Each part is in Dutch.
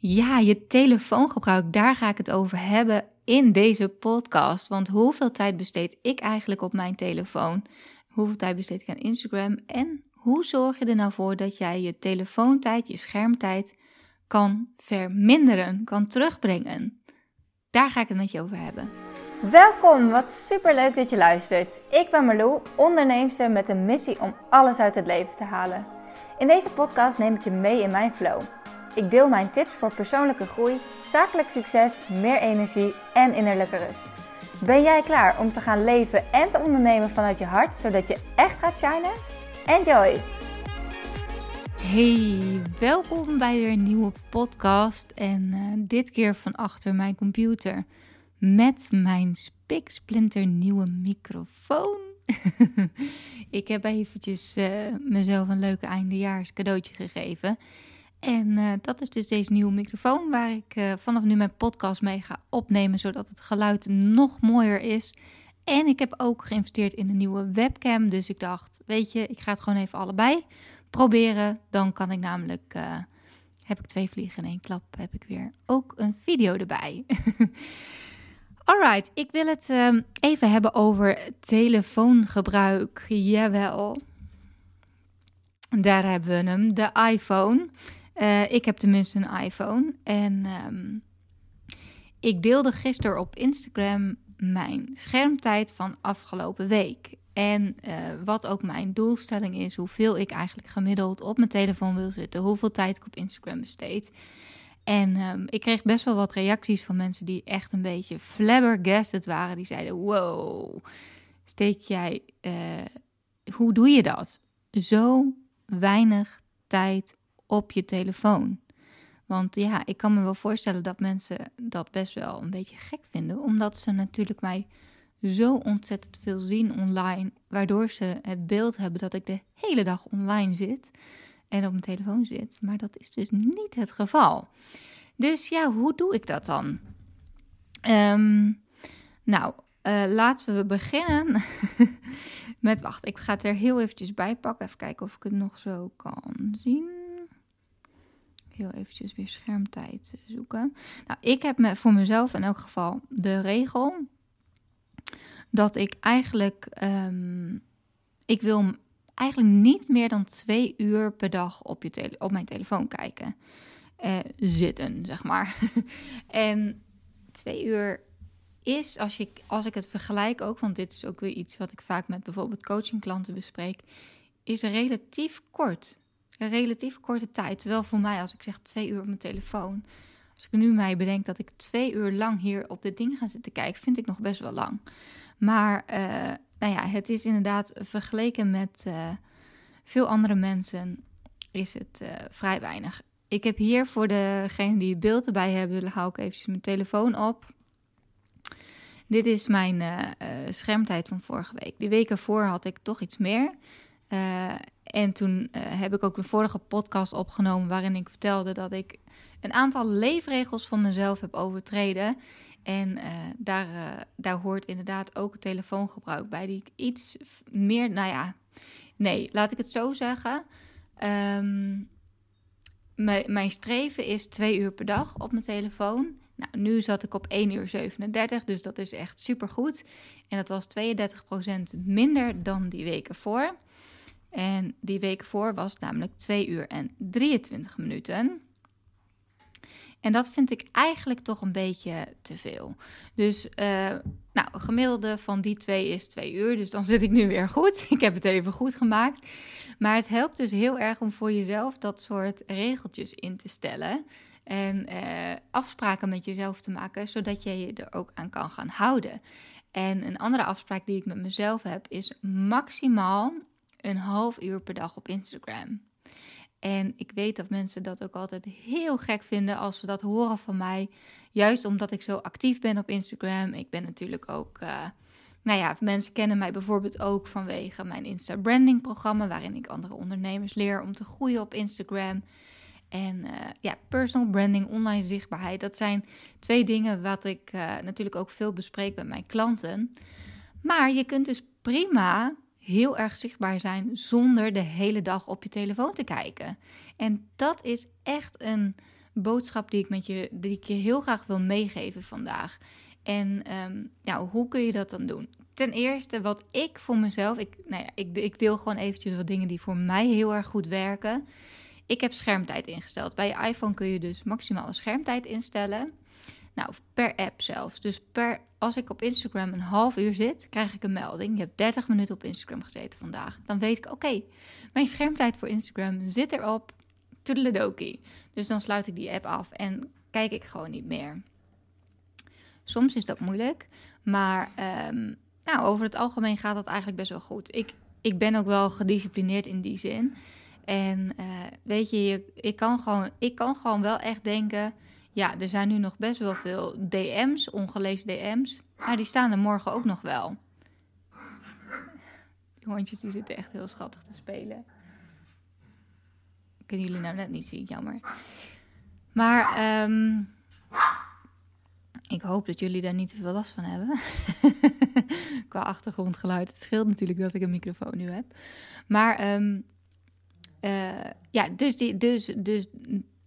Ja, je telefoongebruik, daar ga ik het over hebben in deze podcast. Want hoeveel tijd besteed ik eigenlijk op mijn telefoon? Hoeveel tijd besteed ik aan Instagram? En hoe zorg je er nou voor dat jij je telefoontijd, je schermtijd kan verminderen, kan terugbrengen? Daar ga ik het met je over hebben. Welkom, wat super leuk dat je luistert. Ik ben Marlou, onderneemster met een missie om alles uit het leven te halen. In deze podcast neem ik je mee in mijn flow. Ik deel mijn tips voor persoonlijke groei, zakelijk succes, meer energie en innerlijke rust. Ben jij klaar om te gaan leven en te ondernemen vanuit je hart, zodat je echt gaat shinen? Enjoy! Hey, welkom bij weer een nieuwe podcast. En uh, dit keer van achter mijn computer met mijn spiksplinter nieuwe microfoon. ik heb eventjes uh, mezelf een leuke eindejaars cadeautje gegeven. En uh, dat is dus deze nieuwe microfoon waar ik uh, vanaf nu mijn podcast mee ga opnemen, zodat het geluid nog mooier is. En ik heb ook geïnvesteerd in een nieuwe webcam, dus ik dacht, weet je, ik ga het gewoon even allebei proberen. Dan kan ik namelijk, uh, heb ik twee vliegen in één klap, heb ik weer ook een video erbij. Alright, ik wil het uh, even hebben over telefoongebruik. Jawel. Daar hebben we hem, de iPhone. Uh, ik heb tenminste een iPhone. En um, ik deelde gisteren op Instagram mijn schermtijd van afgelopen week. En uh, wat ook mijn doelstelling is, hoeveel ik eigenlijk gemiddeld op mijn telefoon wil zitten, hoeveel tijd ik op Instagram besteed. En um, ik kreeg best wel wat reacties van mensen die echt een beetje flabbergasted waren. Die zeiden: Wow, steek jij, uh, hoe doe je dat? Zo weinig tijd op je telefoon. Want ja, ik kan me wel voorstellen dat mensen dat best wel een beetje gek vinden, omdat ze natuurlijk mij zo ontzettend veel zien online, waardoor ze het beeld hebben dat ik de hele dag online zit en op mijn telefoon zit. Maar dat is dus niet het geval. Dus ja, hoe doe ik dat dan? Um, nou, uh, laten we beginnen met, wacht, ik ga het er heel eventjes bij pakken. Even kijken of ik het nog zo kan zien heel eventjes weer schermtijd zoeken. Nou, ik heb me voor mezelf in elk geval de regel dat ik eigenlijk, um, ik wil eigenlijk niet meer dan twee uur per dag op, je tele op mijn telefoon kijken. Uh, zitten, zeg maar. en twee uur is, als, je, als ik het vergelijk ook, want dit is ook weer iets wat ik vaak met bijvoorbeeld coachingklanten bespreek, is relatief kort een relatief korte tijd. Terwijl voor mij, als ik zeg twee uur op mijn telefoon. Als ik nu mij bedenk dat ik twee uur lang hier op dit ding ga zitten kijken, vind ik nog best wel lang. Maar uh, nou ja, het is inderdaad vergeleken met uh, veel andere mensen is het uh, vrij weinig. Ik heb hier voor degene die beeld erbij hebben, hou ik even mijn telefoon op. Dit is mijn schermtijd van vorige week. De week ervoor had ik toch iets meer. En toen uh, heb ik ook de vorige podcast opgenomen waarin ik vertelde dat ik een aantal leefregels van mezelf heb overtreden. En uh, daar, daar hoort inderdaad ook het telefoongebruik bij, die ik iets meer, nou ja, nee, laat ik het zo zeggen. Um, mijn streven is twee uur per dag op mijn telefoon. Nou, nu zat ik op 1 uur 37, dus dat is echt supergoed. En dat was 32% minder dan die weken voor. En die week voor was namelijk 2 uur en 23 minuten. En dat vind ik eigenlijk toch een beetje te veel. Dus, uh, nou, gemiddelde van die twee is twee uur. Dus dan zit ik nu weer goed. Ik heb het even goed gemaakt. Maar het helpt dus heel erg om voor jezelf dat soort regeltjes in te stellen. En uh, afspraken met jezelf te maken, zodat je je er ook aan kan gaan houden. En een andere afspraak die ik met mezelf heb, is maximaal een half uur per dag op Instagram. En ik weet dat mensen dat ook altijd heel gek vinden als ze dat horen van mij. Juist omdat ik zo actief ben op Instagram. Ik ben natuurlijk ook. Uh, nou ja, mensen kennen mij bijvoorbeeld ook vanwege mijn Insta Branding programma, waarin ik andere ondernemers leer om te groeien op Instagram. En uh, ja, personal branding, online zichtbaarheid, dat zijn twee dingen wat ik uh, natuurlijk ook veel bespreek met mijn klanten. Maar je kunt dus prima heel erg zichtbaar zijn zonder de hele dag op je telefoon te kijken. En dat is echt een boodschap die ik, met je, die ik je heel graag wil meegeven vandaag. En ehm, nou, hoe kun je dat dan doen? Ten eerste, wat ik voor mezelf, ik, nou ja, ik, ik deel gewoon eventjes wat dingen die voor mij heel erg goed werken. Ik heb schermtijd ingesteld. Bij je iPhone kun je dus maximale schermtijd instellen. Nou, per app zelfs. Dus per, als ik op Instagram een half uur zit, krijg ik een melding. Je hebt 30 minuten op Instagram gezeten vandaag. Dan weet ik, oké, mijn schermtijd voor Instagram zit erop. Toedeledokie. Dus dan sluit ik die app af en kijk ik gewoon niet meer. Soms is dat moeilijk, maar um, nou, over het algemeen gaat dat eigenlijk best wel goed. Ik, ik ben ook wel gedisciplineerd in die zin. En uh, weet je, ik, kan gewoon, ik kan gewoon wel echt denken... ja, er zijn nu nog best wel veel DM's, ongelezen DM's... maar die staan er morgen ook nog wel. Die hondjes die zitten echt heel schattig te spelen. Kunnen jullie nou net niet zien, jammer. Maar... Um, ik hoop dat jullie daar niet te veel last van hebben. Qua achtergrondgeluid. Het scheelt natuurlijk dat ik een microfoon nu heb. Maar um, ja, dus, die, dus, dus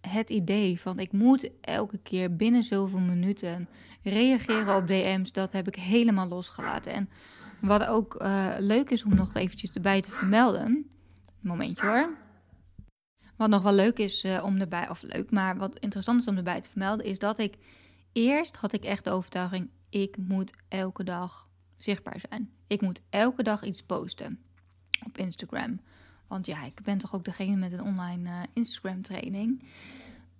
het idee van ik moet elke keer binnen zoveel minuten reageren op DM's, dat heb ik helemaal losgelaten. En wat ook uh, leuk is om nog eventjes erbij te vermelden. Momentje hoor. Wat nog wel leuk is uh, om erbij, of leuk, maar wat interessant is om erbij te vermelden, is dat ik Eerst had ik echt de overtuiging: ik moet elke dag zichtbaar zijn. Ik moet elke dag iets posten op Instagram. Want ja, ik ben toch ook degene met een online uh, Instagram training.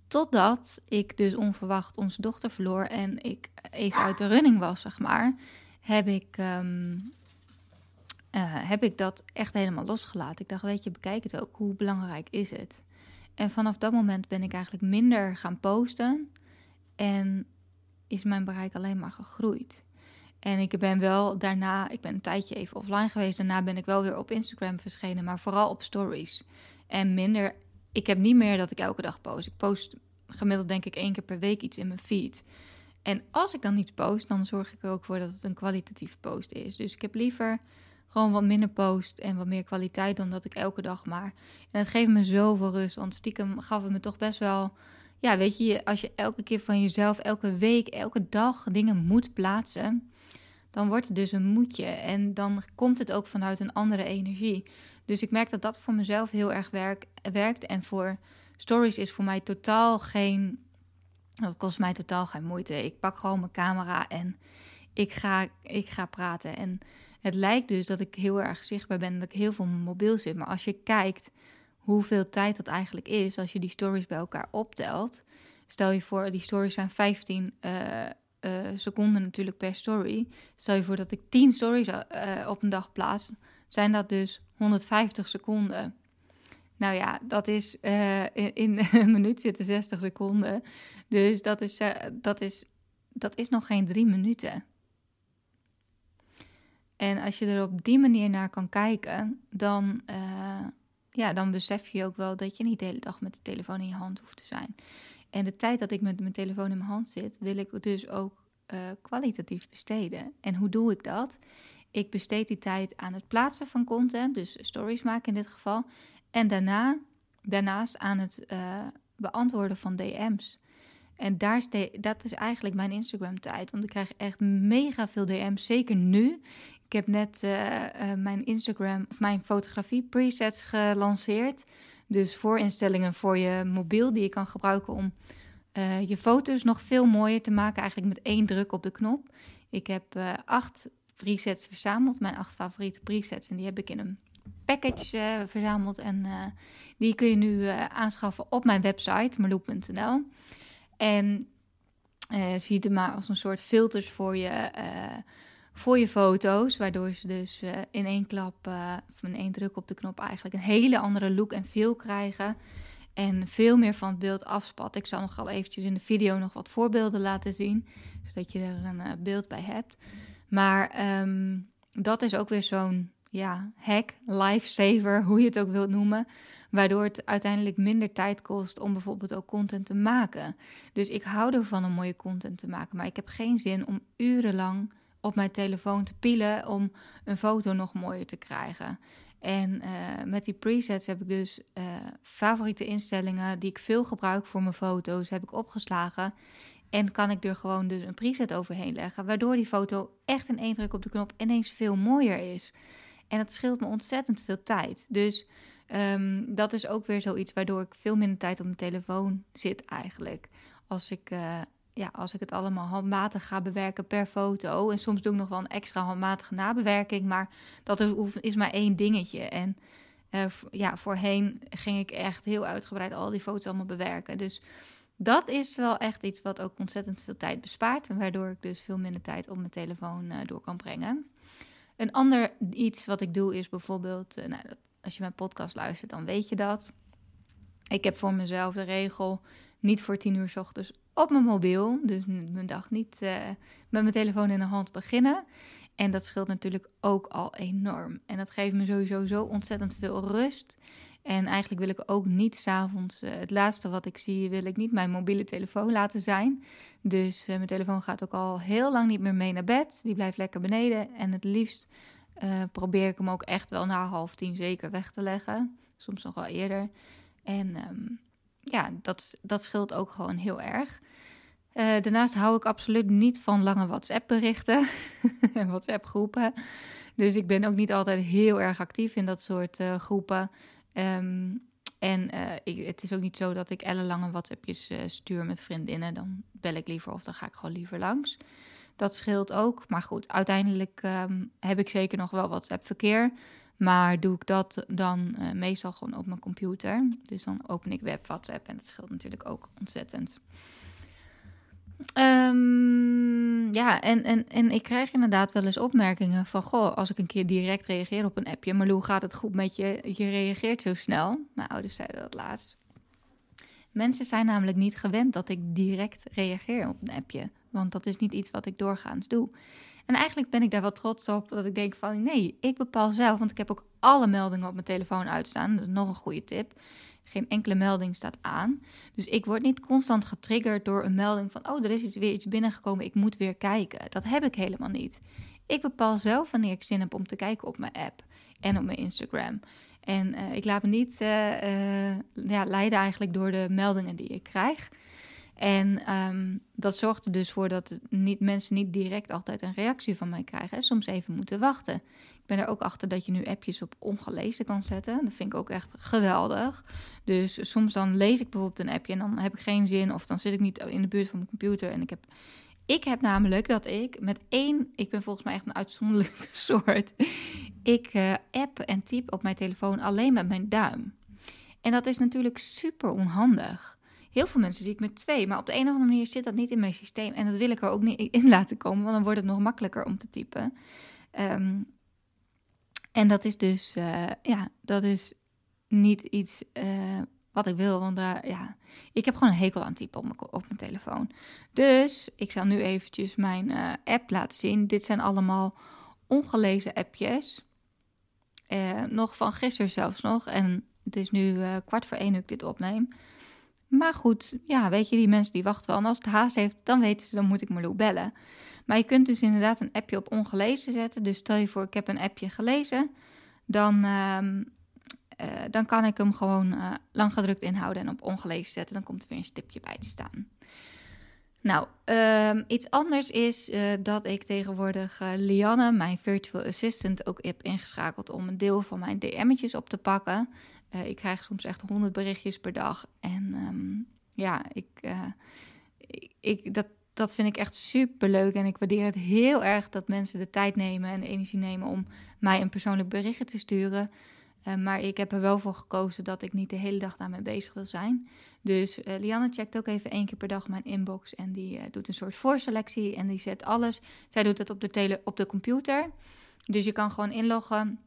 Totdat ik dus onverwacht onze dochter verloor en ik even uit de running was, zeg maar. Heb ik, um, uh, heb ik dat echt helemaal losgelaten. Ik dacht, weet je, bekijk het ook. Hoe belangrijk is het? En vanaf dat moment ben ik eigenlijk minder gaan posten. En is mijn bereik alleen maar gegroeid. En ik ben wel daarna, ik ben een tijdje even offline geweest. Daarna ben ik wel weer op Instagram verschenen, maar vooral op stories. En minder, ik heb niet meer dat ik elke dag post. Ik post gemiddeld denk ik één keer per week iets in mijn feed. En als ik dan iets post, dan zorg ik er ook voor dat het een kwalitatief post is. Dus ik heb liever gewoon wat minder post en wat meer kwaliteit dan dat ik elke dag maar. En het geeft me zoveel rust, want stiekem gaf het me toch best wel ja, weet je, als je elke keer van jezelf, elke week, elke dag dingen moet plaatsen, dan wordt het dus een moedje. En dan komt het ook vanuit een andere energie. Dus ik merk dat dat voor mezelf heel erg werk, werkt. En voor stories is voor mij totaal geen. Dat kost mij totaal geen moeite. Ik pak gewoon mijn camera en ik ga, ik ga praten. En het lijkt dus dat ik heel erg zichtbaar ben, dat ik heel veel mobiel zit. Maar als je kijkt hoeveel tijd dat eigenlijk is als je die stories bij elkaar optelt. Stel je voor, die stories zijn 15 uh, uh, seconden natuurlijk per story. Stel je voor dat ik 10 stories uh, op een dag plaats, zijn dat dus 150 seconden. Nou ja, dat is in, in, een minuut zitten 60 seconden. Dus dat is, dat is, dat is nog geen drie minuten. En als je er op die manier naar kan kijken, dan ja, dan besef je ook wel dat je niet de hele dag met de telefoon in je hand hoeft te zijn. En de tijd dat ik met mijn telefoon in mijn hand zit, wil ik dus ook uh, kwalitatief besteden. En hoe doe ik dat? Ik besteed die tijd aan het plaatsen van content, dus stories maken in dit geval. En daarna, daarnaast aan het uh, beantwoorden van DM's. En daar dat is eigenlijk mijn Instagram-tijd. Want ik krijg echt mega veel DM's, zeker nu. Ik heb net uh, mijn Instagram of mijn fotografie presets gelanceerd. Dus voorinstellingen voor je mobiel die je kan gebruiken om uh, je foto's nog veel mooier te maken. Eigenlijk met één druk op de knop. Ik heb acht presets verzameld, mijn acht favoriete presets. En die heb ik in een package verzameld. En die kun je nu aanschaffen op mijn website, marloep.nl. En zie het maar als een soort filters voor je voor je foto's. Waardoor ze dus uh, in één klap, uh, of in één druk op de knop eigenlijk een hele andere look en feel krijgen. En veel meer van het beeld afspat. Ik zal nog al eventjes in de video nog wat voorbeelden laten zien. Zodat je er een uh, beeld bij hebt. Maar um, dat is ook weer zo'n ja, hack, lifesaver, hoe je het ook wilt noemen. Waardoor het uiteindelijk minder tijd kost om bijvoorbeeld ook content te maken. Dus ik hou ervan om mooie content te maken. Maar ik heb geen zin om urenlang op mijn telefoon te pielen om een foto nog mooier te krijgen. En met die presets heb ik dus favoriete instellingen die ik veel gebruik voor mijn foto's, heb ik opgeslagen. En kan ik er gewoon dus een preset overheen leggen, waardoor die foto echt in één druk op de knop ineens veel mooier is. En dat scheelt me ontzettend veel tijd. Dus ehm, dat is ook weer zoiets waardoor ik veel minder tijd op mijn telefoon zit eigenlijk. Als ik, uh, ja, als ik het allemaal handmatig ga bewerken per foto. En soms doe ik nog wel een extra handmatige nabewerking. Maar dat is, is maar één dingetje. En uh, ja, voorheen ging ik echt heel uitgebreid al die foto's allemaal bewerken. Dus dat is wel echt iets wat ook ontzettend veel tijd bespaart. En waardoor ik dus veel minder tijd op mijn telefoon uh, door kan brengen. Een ander iets wat ik doe is bijvoorbeeld, uh, nou, als je mijn podcast luistert, dan weet je dat. Ik heb voor mezelf de regel niet voor tien uur s ochtends op mijn mobiel. Dus mijn dag niet uh, met mijn telefoon in de hand beginnen. En dat scheelt natuurlijk ook al enorm. En dat geeft me sowieso zo ontzettend veel rust. En eigenlijk wil ik ook niet s'avonds, uh, het laatste wat ik zie, wil ik niet mijn mobiele telefoon laten zijn. Dus uh, mijn telefoon gaat ook al heel lang niet meer mee naar bed. Die blijft lekker beneden. En het liefst probeer ik hem ook echt wel na half tien zeker weg te leggen. Soms nog wel eerder. En um, ja, dat, dat scheelt ook gewoon heel erg. daarnaast hou ik absoluut niet van lange WhatsApp-berichten en WhatsApp-groepen. Dus ik ben ook niet altijd heel erg actief in dat soort groepen. Um, en uh, ik, het is ook niet zo dat ik ellenlange WhatsAppjes stuur met vriendinnen. Dan bel ik liever of dan ga ik gewoon liever langs. Dat scheelt ook. Maar goed, uiteindelijk um, heb ik zeker nog wel WhatsApp-verkeer. Maar doe ik dat dan uh, meestal gewoon op mijn computer. Dus dan open ik web WhatsApp en dat scheelt natuurlijk ook ontzettend. Um, ja, en, en, en ik krijg inderdaad wel eens opmerkingen van... Goh, als ik een keer direct reageer op een appje... Maar hoe gaat het goed met je? Je reageert zo snel. Mijn ouders zeiden dat laatst. Mensen zijn namelijk niet gewend dat ik direct reageer op een appje. Want dat is niet iets wat ik doorgaans doe. En eigenlijk ben ik daar wel trots op dat ik denk van... Nee, ik bepaal zelf, want ik heb ook alle meldingen op mijn telefoon uitstaan. Dat is nog een goede tip. Geen enkele melding staat aan. Dus ik word niet constant getriggerd door een melding van: oh, er is iets, weer iets binnengekomen, ik moet weer kijken. Dat heb ik helemaal niet. Ik bepaal zelf wanneer ik zin heb om te kijken op mijn app en op mijn Instagram. En uh, ik laat me niet uh, uh, ja, leiden eigenlijk door de meldingen die ik krijg. En um, dat zorgt er dus voor dat niet, mensen niet direct altijd een reactie van mij krijgen. Soms even moeten wachten. Ik ben er ook achter dat je nu appjes op ongelezen kan zetten. Dat vind ik ook echt geweldig. Dus soms dan lees ik bijvoorbeeld een appje en dan heb ik geen zin. Of dan zit ik niet in de buurt van mijn computer. En ik heb, ik heb namelijk dat ik met één... Ik ben volgens mij echt een uitzonderlijke soort. Ik uh, app en type op mijn telefoon alleen met mijn duim. En dat is natuurlijk super onhandig. Heel veel mensen zie ik met twee, maar op de een of andere manier zit dat niet in mijn systeem. En dat wil ik er ook niet in laten komen, want dan wordt het nog makkelijker om te typen. Um, en dat is dus, uh, ja, dat is niet iets uh, wat ik wil. Want ja, ik heb gewoon een hekel aan typen op mijn, op mijn telefoon. Dus ik zal nu eventjes mijn uh, app laten zien. Dit zijn allemaal ongelezen appjes. nog van gisteren zelfs nog. En het is nu kwart voor één nu ik dit opneem. Maar goed, ja, weet je, die mensen die wachten wel. En als het haast heeft, dan weten ze, dan moet ik Marlou bellen. Maar je kunt dus inderdaad een appje op ongelezen zetten. Dus stel je voor, ik heb een appje gelezen. Dan, uh, uh, dan kan ik hem gewoon uh, lang gedrukt inhouden en op ongelezen zetten. Dan komt er weer een stipje bij te staan. Nou, um, iets anders is uh, dat ik tegenwoordig Lianne, mijn virtual assistant, ook heb ingeschakeld om een deel van mijn DM'tjes op te pakken. ik krijg soms echt honderd berichtjes per dag. En um, ja, ik, ik, dat, dat vind ik echt super leuk. En ik waardeer het heel erg dat mensen de tijd nemen en de energie nemen om mij een persoonlijk berichtje te sturen. Uh, maar ik heb er wel voor gekozen dat ik niet de hele dag daarmee bezig wil zijn. Dus uh, Lianne checkt ook even één keer per dag mijn inbox. En die uh, doet een soort voorselectie. En die zet alles. Zij doet het op de, tele op de computer. Dus je kan gewoon inloggen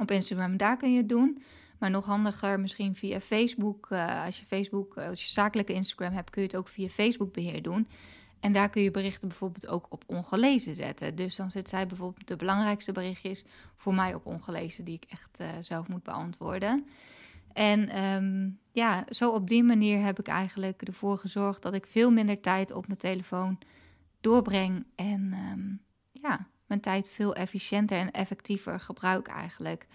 op Instagram. Daar kun je het doen. Maar nog handiger, misschien via Facebook. als je Facebook, als je zakelijke Instagram hebt, kun je het ook via Facebook beheer doen. En daar kun je berichten bijvoorbeeld ook op ongelezen zetten. Dus dan zet zij bijvoorbeeld de belangrijkste berichtjes voor mij op ongelezen, die ik echt uh, zelf moet beantwoorden. En um, ja, zo op die manier heb ik eigenlijk ervoor gezorgd dat ik veel minder tijd op mijn telefoon doorbreng. En um, ja, mijn tijd veel efficiënter en effectiever gebruik eigenlijk.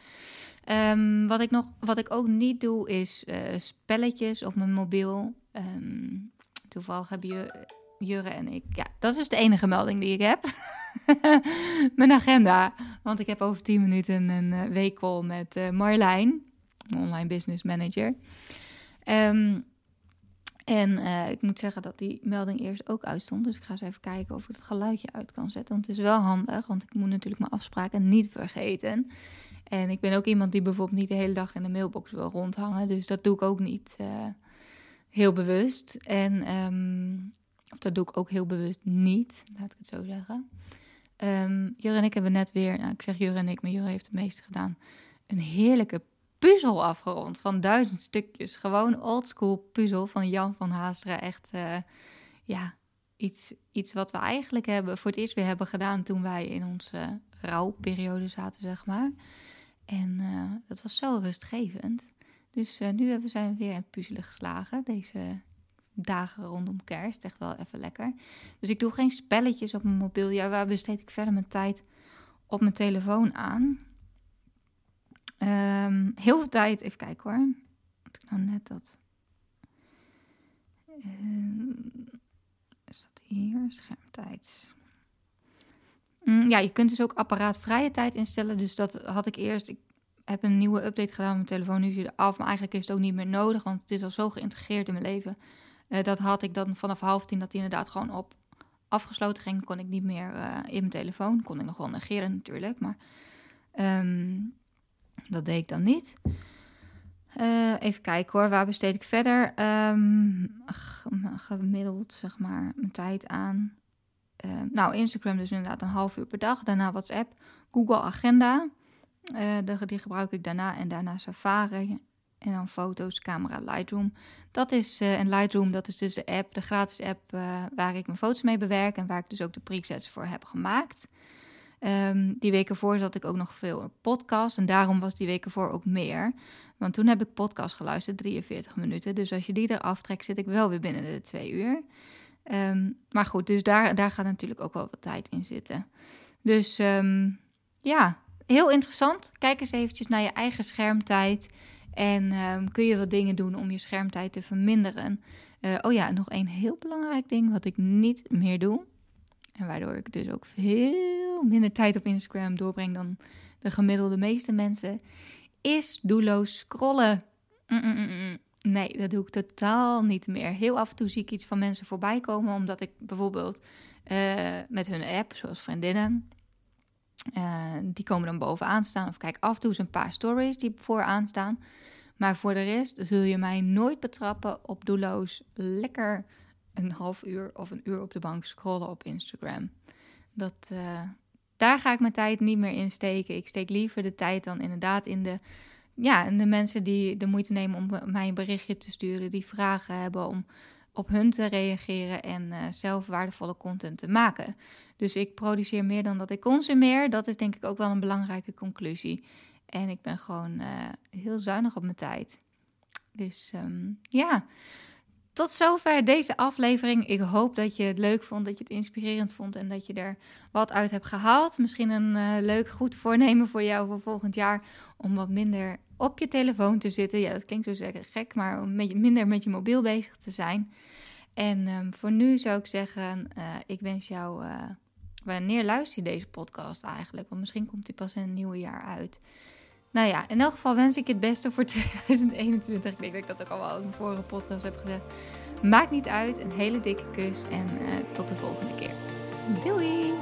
Ehm, wat, ik nog, wat ik ook niet doe is uh, spelletjes op mijn mobiel. Toevallig hebben je, Jurre en ik. Ja, dat is de enige melding die ik heb. mijn agenda. Want ik heb over 10 minuten een uh, weekcall met uh, Marlijn, online business manager. Um, en uh, ik moet zeggen dat die melding eerst ook uitstond. Dus ik ga eens even kijken of ik het geluidje uit kan zetten. Want het is wel handig, want ik moet natuurlijk mijn afspraken niet vergeten. En ik ben ook iemand die bijvoorbeeld niet de hele dag in de mailbox wil rondhangen. Dus dat doe ik ook niet heel bewust. En, um, of dat doe ik ook heel bewust niet, laat ik het zo zeggen. Um, Jure en ik hebben net weer, nou ik zeg Jure en ik, maar Jure heeft het meeste gedaan. Een heerlijke puzzel afgerond van duizend stukjes. Gewoon oldschool puzzel van Jan van Haastra. Echt, uh, ja, iets, iets wat we eigenlijk hebben, voor het eerst weer hebben gedaan toen wij in onze rouwperiode zaten, zeg maar. En uh, dat was zo rustgevend. Dus uh, nu hebben, zijn we weer in puzzelen geslagen. Deze dagen rondom kerst. Echt wel even lekker. Dus ik doe geen spelletjes op mijn mobiel. Ja, waar besteed ik verder mijn tijd op mijn telefoon aan? Um, heel veel tijd, even kijken hoor. Had ik nou net dat. Uh, is dat hier? Schermtijd. Mm, ja, je kunt dus ook apparaatvrije tijd instellen. Dus dat had ik eerst. Ik heb een nieuwe update gedaan op mijn telefoon. Nu is hij af. Maar eigenlijk is het ook niet meer nodig. Want het is al zo geïntegreerd in mijn leven. Uh, dat had ik dan vanaf half tien. Dat hij inderdaad gewoon op afgesloten ging. Kon ik niet meer uh, in mijn telefoon. Kon ik nog wel negeren natuurlijk. Maar. Um, dat deed ik dan niet. Uh, even kijken hoor, waar besteed ik verder? Um, gemiddeld, zeg maar, mijn tijd aan. Uh, nou, Instagram dus inderdaad een half uur per dag. Daarna WhatsApp, Google Agenda. Uh, die gebruik ik daarna. En daarna Safari. En dan foto's, camera, Lightroom. Dat is, en Lightroom, dat is dus de app, de gratis app waar ik mijn foto's mee bewerk. En waar ik dus ook de presets voor heb gemaakt. Um, die weken voor zat ik ook nog veel podcast. En daarom was die weken voor ook meer. Want toen heb ik podcast geluisterd, 43 minuten. Dus als je die eraf trekt, zit ik wel weer binnen de twee uur. Um, maar goed, dus daar, daar gaat natuurlijk ook wel wat tijd in zitten. Dus um, ja, heel interessant. Kijk eens eventjes naar je eigen schermtijd. En kun je wat dingen doen om je schermtijd te verminderen. Uh, oh ja, nog een heel belangrijk ding wat ik niet meer doe. En waardoor ik dus ook veel minder tijd op Instagram doorbreng dan de gemiddelde meeste mensen, is doelloos scrollen. Nee, dat doe ik totaal niet meer. Heel af en toe zie ik iets van mensen voorbij komen, omdat ik bijvoorbeeld uh, met hun app, zoals vriendinnen, uh, die komen dan bovenaan staan. Of kijk af en toe eens een paar stories die vooraan staan. Maar voor de rest zul je mij nooit betrappen op doelloos lekker een half uur of een uur op de bank scrollen op Instagram. Dat, uh, daar ga ik mijn tijd niet meer in steken. Ik steek liever de tijd dan inderdaad in de, ja, in de mensen die de moeite nemen om mij een berichtje te sturen, die vragen hebben om op hun te reageren en uh, zelf waardevolle content te maken. Dus ik produceer meer dan dat ik consumeer. Dat is denk ik ook wel een belangrijke conclusie. En ik ben gewoon uh, heel zuinig op mijn tijd. Dus um, ja, tot zover deze aflevering. Ik hoop dat je het leuk vond, dat je het inspirerend vond en dat je er wat uit hebt gehaald. Misschien een uh, leuk, goed voornemen voor jou voor volgend jaar om wat minder op je telefoon te zitten. Ja, dat klinkt zo gek, maar om minder met je mobiel bezig te zijn. En um, voor nu zou ik zeggen, uh, ik wens jou. Uh, wanneer luister je deze podcast eigenlijk? Want misschien komt die pas in het nieuwe jaar uit. Nou ja, in elk geval wens ik je het beste voor 2021. Ik denk dat ik dat ook al wel in de vorige podcast heb gezegd. Maakt niet uit. Een hele dikke kus en uh, tot de volgende keer. Doei!